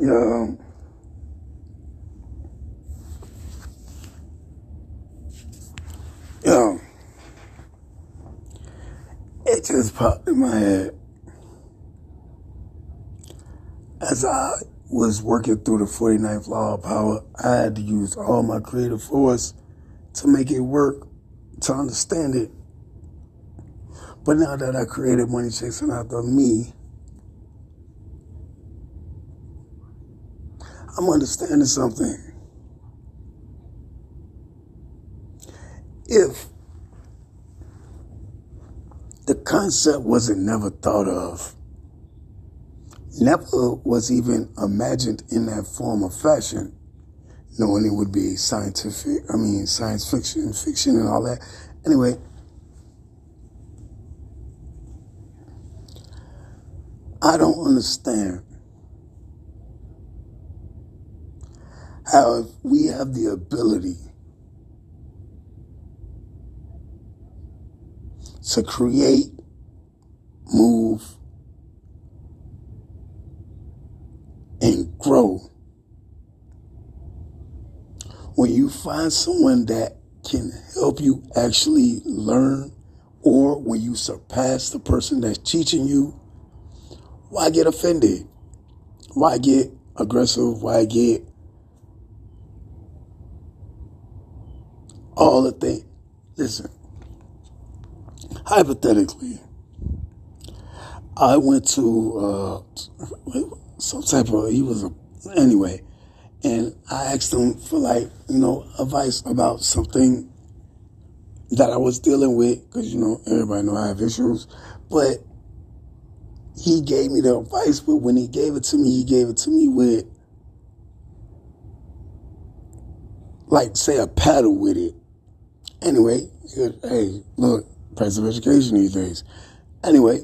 Yeah. Um, yeah. It just popped in my head. As I was working through the 49th law of power, I had to use all my creative force to make it work, to understand it. But now that I created Money Chasing After Me, I'm understanding something. If the concept wasn't never thought of, never was even imagined in that form of fashion, knowing it would be scientific, I mean, science fiction, fiction, and all that. Anyway, I don't understand how we have the ability to create, move, and grow. When you find someone that can help you actually learn, or when you surpass the person that's teaching you, why get offended? Why get aggressive? Why get all the things? Listen, hypothetically, I went to uh, some type of, he was a, anyway, and I asked him for like, you know, advice about something that I was dealing with, because, you know, everybody know I have issues, but he gave me the advice, but when he gave it to me, he gave it to me with, like, say, a paddle with it. Anyway, hey, look, price of education these days. Anyway,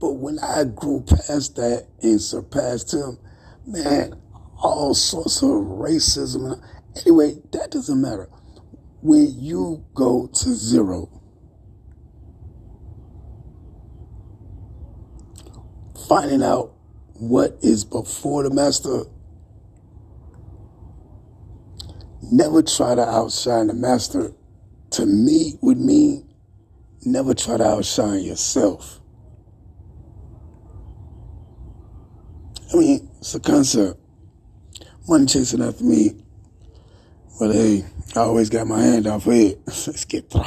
but when I grew past that and surpassed him, man, all sorts of racism. Anyway, that doesn't matter. When you go to zero, finding out what is before the master, never try to outshine the master. To me, would mean never try to outshine yourself. I mean, it's a concept. Money chasing after me. But hey, I always got my hand for it. Let's get through.